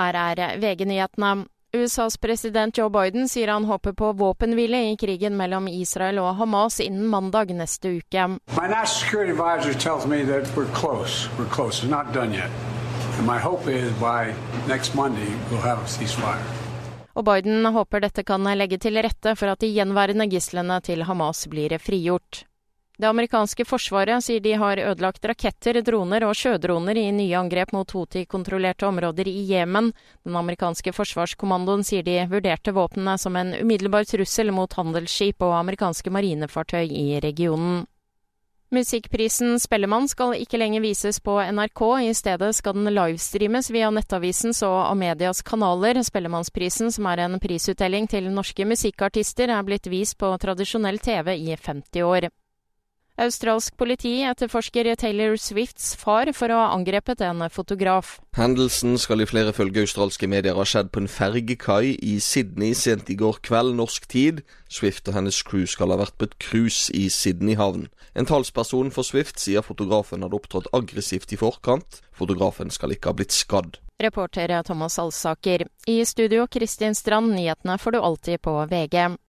Her er VG-nyhetene. USAs president Joe Biden sier han håper på våpenhvile i krigen mellom Israel og Hamas innen mandag neste uke. Og Biden håper dette kan legge til rette for at de gjenværende gislene til Hamas blir frigjort. Det amerikanske forsvaret sier de har ødelagt raketter, droner og sjødroner i nye angrep mot Houthi-kontrollerte områder i Jemen. Den amerikanske forsvarskommandoen sier de vurderte våpnene som en umiddelbar trussel mot handelsskip og amerikanske marinefartøy i regionen. Musikkprisen Spellemann skal ikke lenger vises på NRK, i stedet skal den livestreames via Nettavisens og Amedias kanaler. Spellemannsprisen, som er en prisutdeling til norske musikkartister, er blitt vist på tradisjonell TV i 50 år. Australsk politi etterforsker Taylor Swifts far for å ha angrepet en fotograf. Hendelsen skal i flere følge australske medier ha skjedd på en fergekai i Sydney sent i går kveld norsk tid. Swift og hennes crew skal ha vært på et cruise i Sydney havn. En talsperson for Swift sier fotografen hadde opptrådt aggressivt i forkant. Fotografen skal ikke ha blitt skadd. Reporter Thomas Alsaker. I studio Kristin Strand, nyhetene får du alltid på VG.